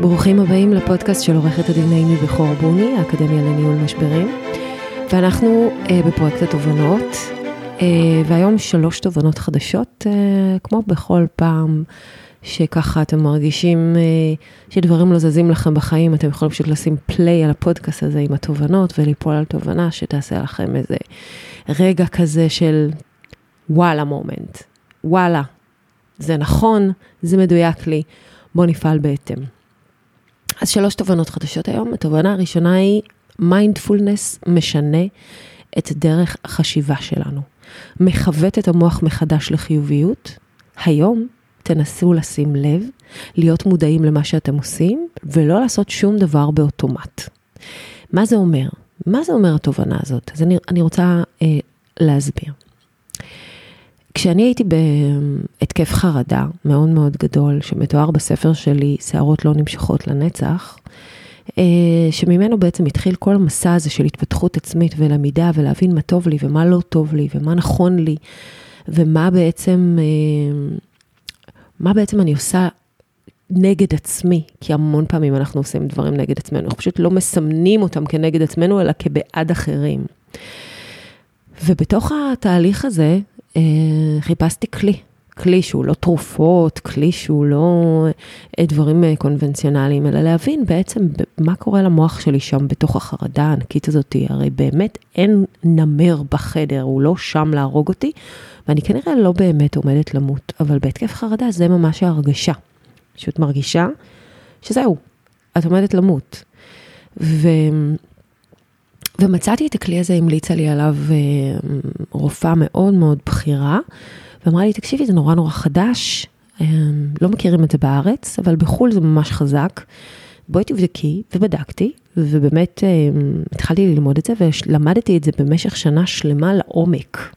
ברוכים הבאים לפודקאסט של עורכת הדין נעימי בכור בוני, האקדמיה לניהול משברים. ואנחנו אה, בפרויקט התובנות, אה, והיום שלוש תובנות חדשות, אה, כמו בכל פעם שככה אתם מרגישים אה, שדברים לא זזים לכם בחיים, אתם יכולים פשוט לשים פליי על הפודקאסט הזה עם התובנות וליפול על תובנה שתעשה לכם איזה רגע כזה של וואלה מומנט, וואלה, זה נכון, זה מדויק לי, בוא נפעל בהתאם. אז שלוש תובנות חדשות היום. התובנה הראשונה היא, מיינדפולנס משנה את דרך החשיבה שלנו. מכוות את המוח מחדש לחיוביות. היום תנסו לשים לב, להיות מודעים למה שאתם עושים, ולא לעשות שום דבר באוטומט. מה זה אומר? מה זה אומר התובנה הזאת? אז אני, אני רוצה אה, להסביר. כשאני הייתי בהתקף חרדה מאוד מאוד גדול, שמתואר בספר שלי, שערות לא נמשכות לנצח, אה, שממנו בעצם התחיל כל המסע הזה של התפתחות עצמית ולמידה ולהבין מה טוב לי ומה לא טוב לי ומה נכון לי ומה בעצם, אה, מה בעצם אני עושה נגד עצמי, כי המון פעמים אנחנו עושים דברים נגד עצמנו, אנחנו פשוט לא מסמנים אותם כנגד עצמנו, אלא כבעד אחרים. ובתוך התהליך הזה, חיפשתי כלי, כלי שהוא לא תרופות, כלי שהוא לא אה, דברים אה, קונבנציונליים, אלא להבין בעצם מה קורה למוח שלי שם בתוך החרדה הענקית הזאת. הרי באמת אין נמר בחדר, הוא לא שם להרוג אותי, ואני כנראה לא באמת עומדת למות, אבל בהתקף חרדה זה ממש ההרגשה. פשוט מרגישה שזהו, את עומדת למות. ו... ומצאתי את הכלי הזה, המליצה לי עליו אה, רופאה מאוד מאוד בכירה, ואמרה לי, תקשיבי, זה נורא נורא חדש, אה, לא מכירים את זה בארץ, אבל בחו"ל זה ממש חזק. בואי תבדקי, ובדקתי, ובאמת אה, התחלתי ללמוד את זה, ולמדתי את זה במשך שנה שלמה לעומק.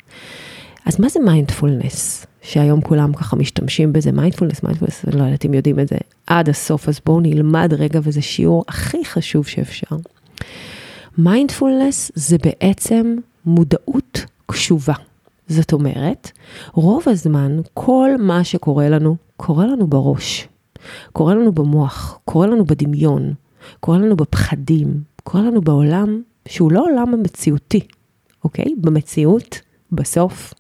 אז מה זה מיינדפולנס? שהיום כולם ככה משתמשים בזה, mindfulness, mindfulness, אני לא יודעת אם יודעים את זה עד הסוף, אז בואו נלמד רגע, וזה שיעור הכי חשוב שאפשר. מיינדפולנס זה בעצם מודעות קשובה. זאת אומרת, רוב הזמן כל מה שקורה לנו, קורה לנו בראש. קורה לנו במוח, קורה לנו בדמיון, קורה לנו בפחדים, קורה לנו בעולם שהוא לא עולם המציאותי, אוקיי? במציאות, בסוף,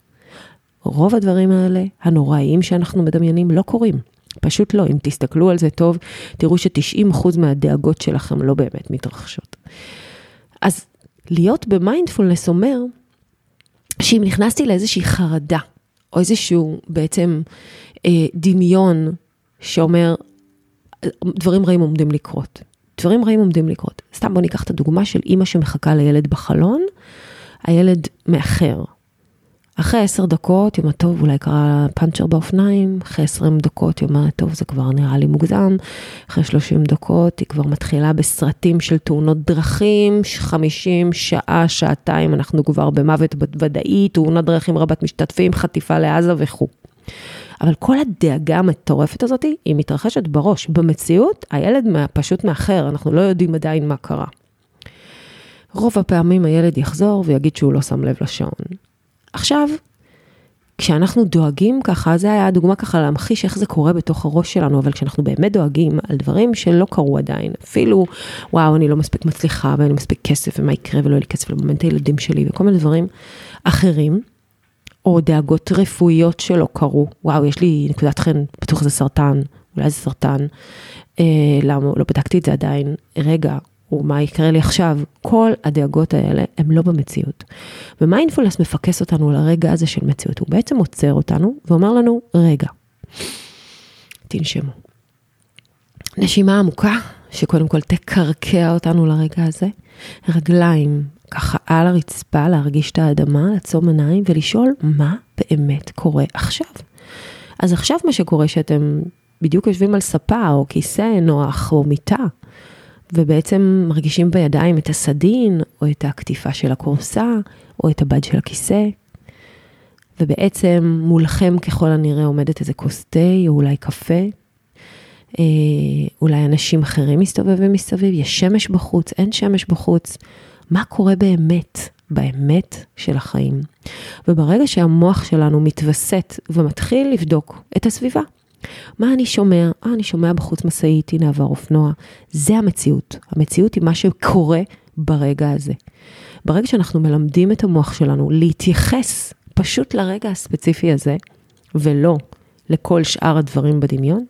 רוב הדברים האלה, הנוראיים שאנחנו מדמיינים, לא קורים. פשוט לא. אם תסתכלו על זה טוב, תראו ש-90% מהדאגות שלכם לא באמת מתרחשות. אז להיות במיינדפולנס אומר שאם נכנסתי לאיזושהי חרדה, או איזשהו בעצם אה, דמיון שאומר, דברים רעים עומדים לקרות. דברים רעים עומדים לקרות. סתם בוא ניקח את הדוגמה של אימא שמחכה לילד בחלון, הילד מאחר. אחרי עשר דקות, יום הטוב, אולי קרה פאנצ'ר באופניים, אחרי עשרים דקות, יום הטוב, זה כבר נראה לי מוגזם, אחרי שלושים דקות, היא כבר מתחילה בסרטים של תאונות דרכים, חמישים שעה, שעתיים, אנחנו כבר במוות ודאי, תאונות דרכים רבת משתתפים, חטיפה לעזה וכו'. אבל כל הדאגה המטורפת הזאת, היא מתרחשת בראש. במציאות, הילד פשוט מאחר, אנחנו לא יודעים עדיין מה קרה. רוב הפעמים הילד יחזור ויגיד שהוא לא שם לב לשעון. עכשיו, כשאנחנו דואגים ככה, זה היה דוגמה ככה להמחיש איך זה קורה בתוך הראש שלנו, אבל כשאנחנו באמת דואגים על דברים שלא קרו עדיין, אפילו, וואו, אני לא מספיק מצליחה ואין לי מספיק כסף ומה יקרה ולא יהיה לי כסף לממן את הילדים שלי וכל מיני דברים אחרים, או דאגות רפואיות שלא קרו, וואו, יש לי נקודת חן, בטוח זה סרטן, אולי זה סרטן, אה, למה, לא בדקתי את זה עדיין, רגע, ומה יקרה לי עכשיו, כל הדאגות האלה הם לא במציאות. ומיינדפולנס מפקס אותנו לרגע הזה של מציאות, הוא בעצם עוצר אותנו ואומר לנו, רגע, תנשמו. נשימה עמוקה, שקודם כל תקרקע אותנו לרגע הזה, רגליים ככה על הרצפה, להרגיש את האדמה, לעצום עיניים ולשאול מה באמת קורה עכשיו. אז עכשיו מה שקורה שאתם בדיוק יושבים על ספה או כיסא נוח או מיטה, ובעצם מרגישים בידיים את הסדין, או את הקטיפה של הכורסה, או את הבד של הכיסא. ובעצם מולכם ככל הנראה עומדת איזה כוס תה, או אולי קפה. אה, אולי אנשים אחרים מסתובבים מסביב, יש שמש בחוץ, אין שמש בחוץ. מה קורה באמת, באמת של החיים? וברגע שהמוח שלנו מתווסת ומתחיל לבדוק את הסביבה, מה אני שומע? אה, אני שומע בחוץ משאית, הנה עבר אופנוע. זה המציאות. המציאות היא מה שקורה ברגע הזה. ברגע שאנחנו מלמדים את המוח שלנו להתייחס פשוט לרגע הספציפי הזה, ולא לכל שאר הדברים בדמיון,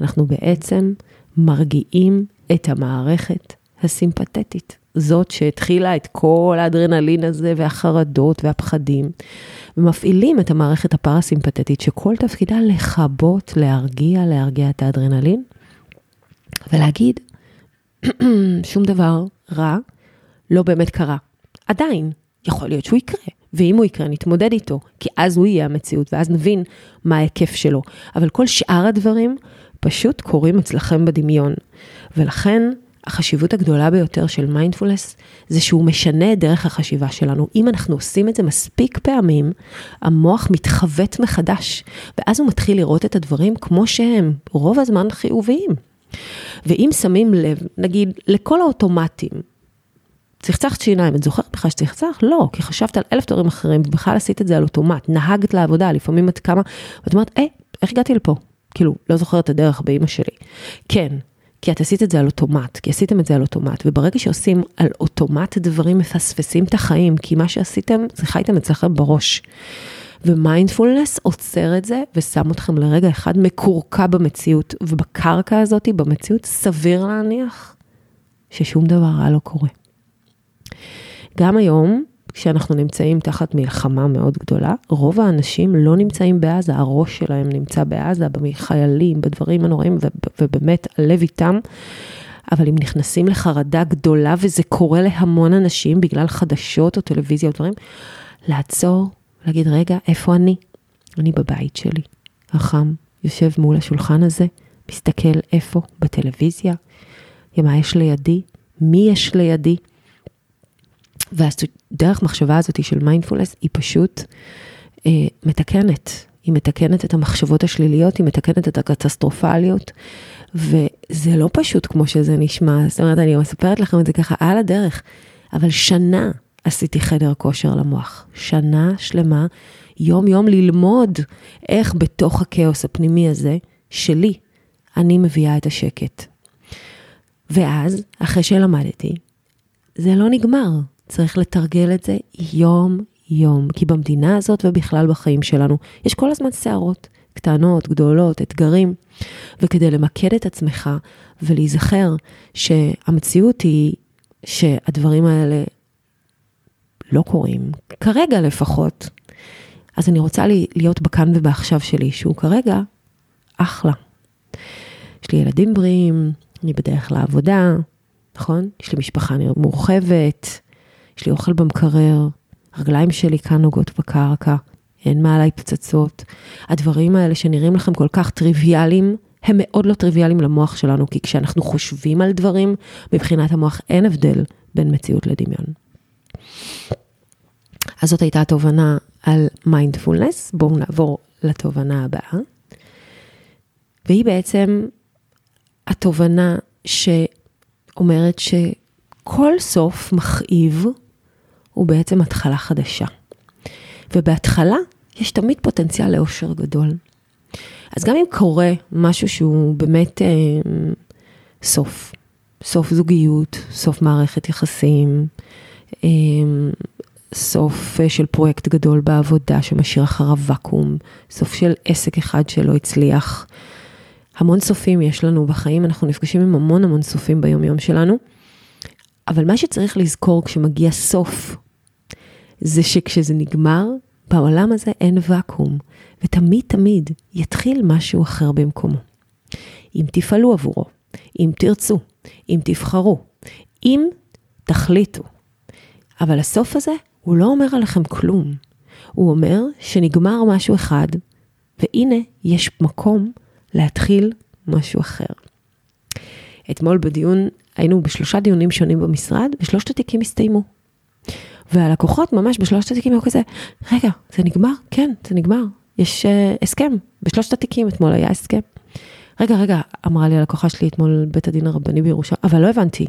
אנחנו בעצם מרגיעים את המערכת הסימפתטית. זאת שהתחילה את כל האדרנלין הזה והחרדות והפחדים, ומפעילים את המערכת הפרסימפטית שכל תפקידה לכבות, להרגיע, להרגיע את האדרנלין, ולהגיד, שום דבר רע לא באמת קרה. עדיין, יכול להיות שהוא יקרה, ואם הוא יקרה, נתמודד איתו, כי אז הוא יהיה המציאות, ואז נבין מה ההיקף שלו. אבל כל שאר הדברים פשוט קורים אצלכם בדמיון. ולכן, החשיבות הגדולה ביותר של מיינדפולנס זה שהוא משנה את דרך החשיבה שלנו. אם אנחנו עושים את זה מספיק פעמים, המוח מתחוות מחדש, ואז הוא מתחיל לראות את הדברים כמו שהם, רוב הזמן חיוביים. ואם שמים לב, נגיד, לכל האוטומטים, צחצחת שיניים, את זוכרת בכלל שצחצח? לא, כי חשבת על אלף דברים אחרים, ובכלל עשית את זה על אוטומט, נהגת לעבודה, לפעמים את כמה, ואת אומרת, היי, איך הגעתי לפה? כאילו, לא זוכרת את הדרך באימא שלי. כן, כי את עשית את זה על אוטומט, כי עשיתם את זה על אוטומט, וברגע שעושים על אוטומט דברים מפספסים את החיים, כי מה שעשיתם, זה חייתם אצלכם בראש. ומיינדפולנס עוצר את זה ושם אתכם לרגע אחד מקורקע במציאות, ובקרקע הזאת, במציאות, סביר להניח ששום דבר רע לא קורה. גם היום, כשאנחנו נמצאים תחת מלחמה מאוד גדולה, רוב האנשים לא נמצאים בעזה, הראש שלהם נמצא בעזה, בחיילים, בדברים הנוראים, ובאמת הלב איתם. אבל אם נכנסים לחרדה גדולה, וזה קורה להמון אנשים בגלל חדשות או טלוויזיה או דברים, לעצור, להגיד, רגע, איפה אני? אני בבית שלי, החם, יושב מול השולחן הזה, מסתכל איפה? בטלוויזיה? מה יש לידי? מי יש לידי? והדרך מחשבה הזאת של מיינדפולנס היא פשוט אה, מתקנת. היא מתקנת את המחשבות השליליות, היא מתקנת את הקטסטרופליות, וזה לא פשוט כמו שזה נשמע, זאת אומרת, אני מספרת לכם את זה ככה על הדרך, אבל שנה עשיתי חדר כושר למוח, שנה שלמה, יום-יום ללמוד איך בתוך הכאוס הפנימי הזה, שלי, אני מביאה את השקט. ואז, אחרי שלמדתי, זה לא נגמר, צריך לתרגל את זה יום-יום, כי במדינה הזאת ובכלל בחיים שלנו, יש כל הזמן סערות, קטנות, גדולות, אתגרים, וכדי למקד את עצמך ולהיזכר שהמציאות היא שהדברים האלה לא קורים, כרגע לפחות. אז אני רוצה להיות בכאן ובעכשיו שלי, שהוא כרגע אחלה. יש לי ילדים בריאים, אני בדרך לעבודה, נכון? יש לי משפחה מורחבת, יש לי אוכל במקרר, הרגליים שלי כאן נוגעות בקרקע, אין מעליי פצצות. הדברים האלה שנראים לכם כל כך טריוויאליים, הם מאוד לא טריוויאליים למוח שלנו, כי כשאנחנו חושבים על דברים, מבחינת המוח אין הבדל בין מציאות לדמיון. אז זאת הייתה התובנה על מיינדפולנס, בואו נעבור לתובנה הבאה. והיא בעצם התובנה שאומרת שכל סוף מכאיב הוא בעצם התחלה חדשה. ובהתחלה יש תמיד פוטנציאל לאושר גדול. אז גם אם קורה משהו שהוא באמת אה, סוף, סוף זוגיות, סוף מערכת יחסים, אה, סוף אה, של פרויקט גדול בעבודה שמשאיר אחריו ואקום, סוף של עסק אחד שלא הצליח. המון סופים יש לנו בחיים, אנחנו נפגשים עם המון המון סופים ביומיום שלנו, אבל מה שצריך לזכור כשמגיע סוף זה שכשזה נגמר, בעולם הזה אין ואקום, ותמיד תמיד יתחיל משהו אחר במקומו. אם תפעלו עבורו, אם תרצו, אם תבחרו, אם תחליטו. אבל הסוף הזה, הוא לא אומר עליכם כלום. הוא אומר שנגמר משהו אחד, והנה יש מקום להתחיל משהו אחר. אתמול בדיון, היינו בשלושה דיונים שונים במשרד, ושלושת התיקים הסתיימו. והלקוחות ממש בשלושת התיקים היו כזה, רגע, זה נגמר? כן, זה נגמר. יש uh, הסכם, בשלושת התיקים אתמול היה הסכם. רגע, רגע, אמרה לי הלקוחה שלי אתמול בית הדין הרבני בירושלים, אבל לא הבנתי.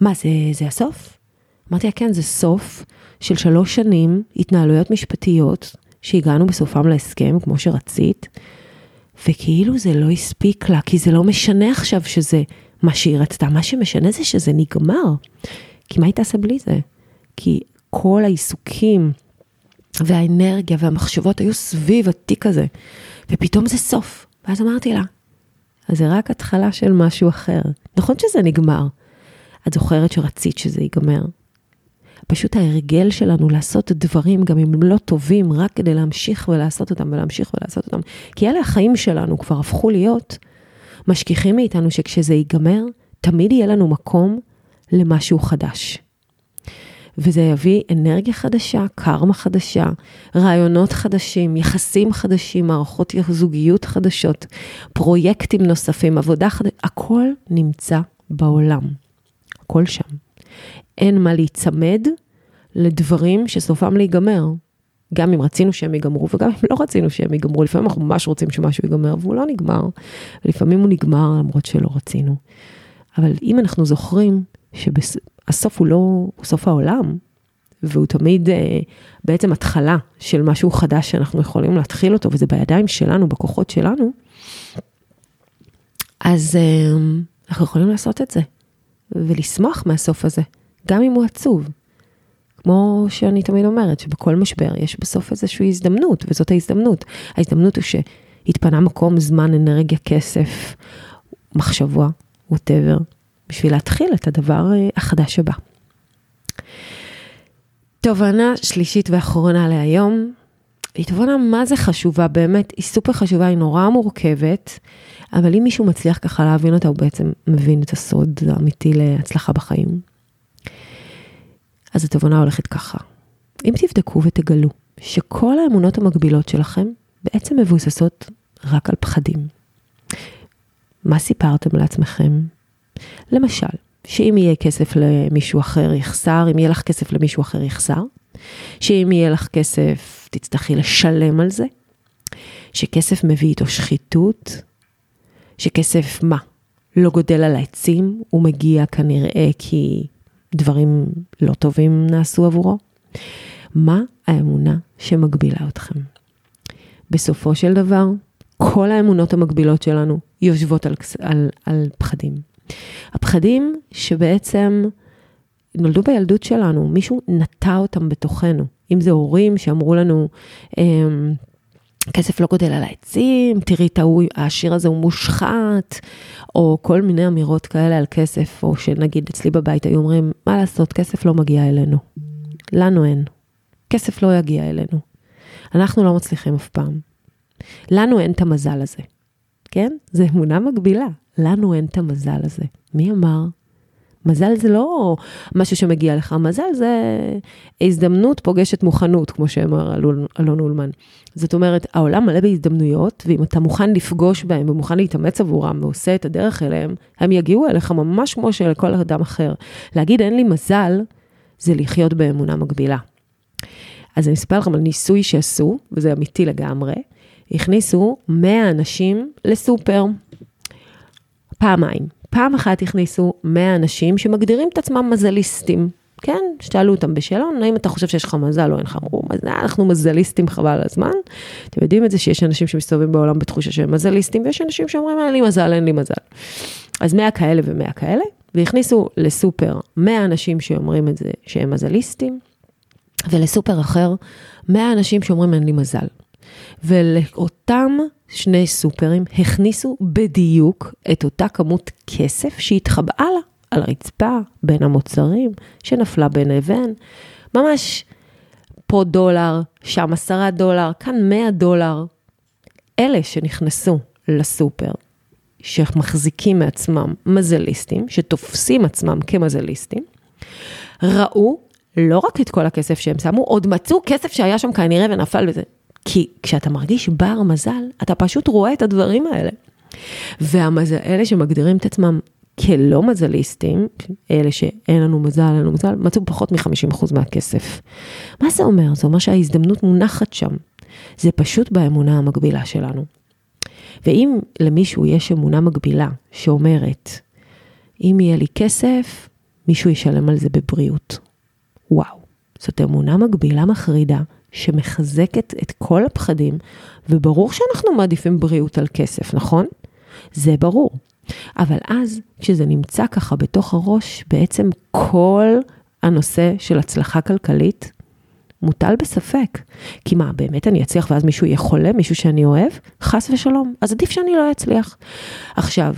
מה, זה, זה הסוף? אמרתי לה, כן, זה סוף של שלוש שנים התנהלויות משפטיות שהגענו בסופם להסכם, כמו שרצית, וכאילו זה לא הספיק לה, כי זה לא משנה עכשיו שזה מה שהיא רצתה, מה שמשנה זה שזה נגמר. כי מה היא תעשה בלי זה? כי כל העיסוקים והאנרגיה והמחשבות היו סביב התיק הזה, ופתאום זה סוף. ואז אמרתי לה, אז זה רק התחלה של משהו אחר. נכון שזה נגמר. את זוכרת שרצית שזה ייגמר. פשוט ההרגל שלנו לעשות דברים, גם אם הם לא טובים, רק כדי להמשיך ולעשות אותם ולהמשיך ולעשות אותם. כי אלה החיים שלנו כבר הפכו להיות משכיחים מאיתנו שכשזה ייגמר, תמיד יהיה לנו מקום למשהו חדש. וזה יביא אנרגיה חדשה, קרמה חדשה, רעיונות חדשים, יחסים חדשים, מערכות זוגיות חדשות, פרויקטים נוספים, עבודה חדשה, הכל נמצא בעולם. הכל שם. אין מה להיצמד לדברים שסופם להיגמר. גם אם רצינו שהם ייגמרו וגם אם לא רצינו שהם ייגמרו, לפעמים אנחנו ממש רוצים שמשהו ייגמר והוא לא נגמר, ולפעמים הוא נגמר למרות שלא רצינו. אבל אם אנחנו זוכרים שהסוף הוא לא הוא סוף העולם, והוא תמיד אה, בעצם התחלה של משהו חדש שאנחנו יכולים להתחיל אותו, וזה בידיים שלנו, בכוחות שלנו, אז אה, אנחנו יכולים לעשות את זה, ולשמוח מהסוף הזה. גם אם הוא עצוב. כמו שאני תמיד אומרת, שבכל משבר יש בסוף איזושהי הזדמנות, וזאת ההזדמנות. ההזדמנות הוא שהתפנה מקום, זמן, אנרגיה, כסף, מחשבה, ווטאבר, בשביל להתחיל את הדבר אה, החדש הבא. תובנה שלישית ואחרונה להיום, היא תובנה מה זה חשובה באמת, היא סופר חשובה, היא נורא מורכבת, אבל אם מישהו מצליח ככה להבין אותה, הוא בעצם מבין את הסוד האמיתי להצלחה בחיים. אז התובנה הולכת ככה. אם תבדקו ותגלו שכל האמונות המקבילות שלכם בעצם מבוססות רק על פחדים. מה סיפרתם לעצמכם? למשל, שאם יהיה כסף למישהו אחר יחסר, אם יהיה לך כסף למישהו אחר יחסר, שאם יהיה לך כסף תצטרכי לשלם על זה, שכסף מביא איתו שחיתות, שכסף מה? לא גודל על העצים, הוא מגיע כנראה כי דברים לא טובים נעשו עבורו? מה האמונה שמגבילה אתכם? בסופו של דבר, כל האמונות המקבילות שלנו יושבות על, על, על פחדים. הפחדים שבעצם נולדו בילדות שלנו, מישהו נטע אותם בתוכנו. אם זה הורים שאמרו לנו, אמ, כסף לא גודל על העצים, תראי את ההוא, הזה הוא מושחת, או כל מיני אמירות כאלה על כסף, או שנגיד אצלי בבית היו אומרים, מה לעשות, כסף לא מגיע אלינו. לנו אין. כסף לא יגיע אלינו. אנחנו לא מצליחים אף פעם. לנו אין את המזל הזה. כן? זו אמונה מגבילה. לנו אין את המזל הזה. מי אמר? מזל זה לא משהו שמגיע לך, מזל זה הזדמנות פוגשת מוכנות, כמו שאמר אלון אולמן. זאת אומרת, העולם מלא בהזדמנויות, ואם אתה מוכן לפגוש בהם ומוכן להתאמץ עבורם ועושה את הדרך אליהם, הם יגיעו אליך ממש כמו שלכל אדם אחר. להגיד אין לי מזל, זה לחיות באמונה מגבילה. אז אני אספר לכם על ניסוי שעשו, וזה אמיתי לגמרי, הכניסו 100 אנשים לסופר. פעמיים. פעם אחת הכניסו 100 אנשים שמגדירים את עצמם מזליסטים. כן, שאלו אותם בשאלון, האם אתה חושב שיש לך מזל או אין לך, אמרו, אנחנו מזליסטים חבל על הזמן. אתם יודעים את זה שיש אנשים שמסתובבים בעולם בתחושה שהם מזליסטים, ויש אנשים שאומרים, אין לי מזל, אין לי מזל. אז 100 כאלה ו-100 כאלה, והכניסו לסופר 100 אנשים שאומרים את זה שהם מזליסטים, ולסופר אחר 100 אנשים שאומרים אין לי מזל. ולאותם שני סופרים הכניסו בדיוק את אותה כמות כסף שהתחבאה לה על הרצפה, בין המוצרים, שנפלה בין אבן. ממש פה דולר, שם עשרה דולר, כאן מאה דולר. אלה שנכנסו לסופר, שמחזיקים מעצמם מזליסטים, שתופסים עצמם כמזליסטים, ראו לא רק את כל הכסף שהם שמו, עוד מצאו כסף שהיה שם כנראה ונפל בזה. כי כשאתה מרגיש בר מזל, אתה פשוט רואה את הדברים האלה. ואלה שמגדירים את עצמם כלא מזליסטים, אלה שאין לנו מזל, אין לנו מזל, מצאו פחות מ-50% מהכסף. מה זה אומר? זה אומר שההזדמנות מונחת שם. זה פשוט באמונה המקבילה שלנו. ואם למישהו יש אמונה מקבילה שאומרת, אם יהיה לי כסף, מישהו ישלם על זה בבריאות. וואו, זאת אמונה מקבילה מחרידה שמחזקת את כל הפחדים, וברור שאנחנו מעדיפים בריאות על כסף, נכון? זה ברור. אבל אז, כשזה נמצא ככה בתוך הראש, בעצם כל הנושא של הצלחה כלכלית מוטל בספק. כי מה, באמת אני אצליח ואז מישהו יהיה חולה, מישהו שאני אוהב? חס ושלום. אז עדיף שאני לא אצליח. עכשיו,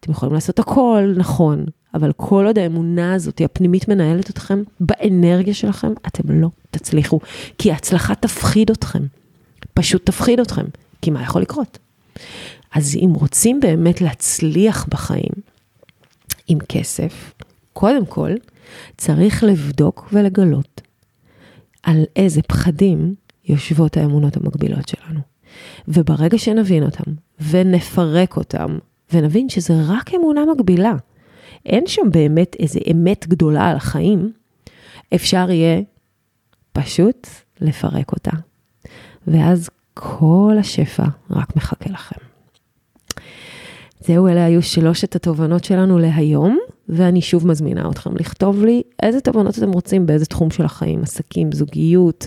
אתם יכולים לעשות הכל נכון, אבל כל עוד האמונה הזאת, הפנימית מנהלת אתכם, באנרגיה שלכם, אתם לא תצליחו. כי ההצלחה תפחיד אתכם. פשוט תפחיד אתכם. כי מה יכול לקרות? אז אם רוצים באמת להצליח בחיים עם כסף, קודם כל צריך לבדוק ולגלות על איזה פחדים יושבות האמונות המקבילות שלנו. וברגע שנבין אותם ונפרק אותם ונבין שזה רק אמונה מקבילה, אין שם באמת איזה אמת גדולה על החיים, אפשר יהיה פשוט לפרק אותה. ואז כל השפע רק מחכה לכם. זהו, אלה היו שלושת התובנות שלנו להיום, ואני שוב מזמינה אתכם לכתוב לי איזה תובנות אתם רוצים באיזה תחום של החיים, עסקים, זוגיות,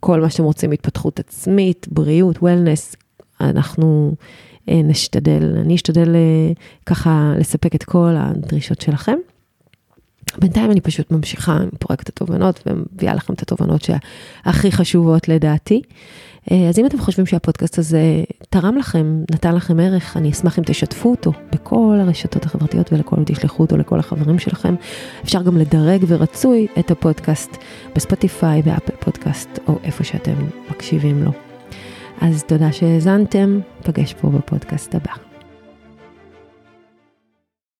כל מה שאתם רוצים, התפתחות עצמית, בריאות, וולנס, אנחנו נשתדל, אני אשתדל אה, ככה לספק את כל הדרישות שלכם. בינתיים אני פשוט ממשיכה עם פרויקט התובנות ומביאה לכם את התובנות שהכי חשובות לדעתי. אה, אז אם אתם חושבים שהפודקאסט הזה תרם לכם, נתן לכם ערך, אני אשמח אם תשתפו אותו בכל הרשתות החברתיות ולכל, תשלחו אותו לכל החברים שלכם. אפשר גם לדרג ורצוי את הפודקאסט בספוטיפיי, באפל פודקאסט או איפה שאתם מקשיבים לו. אז תודה שהאזנתם, פגש פה בפודקאסט הבא.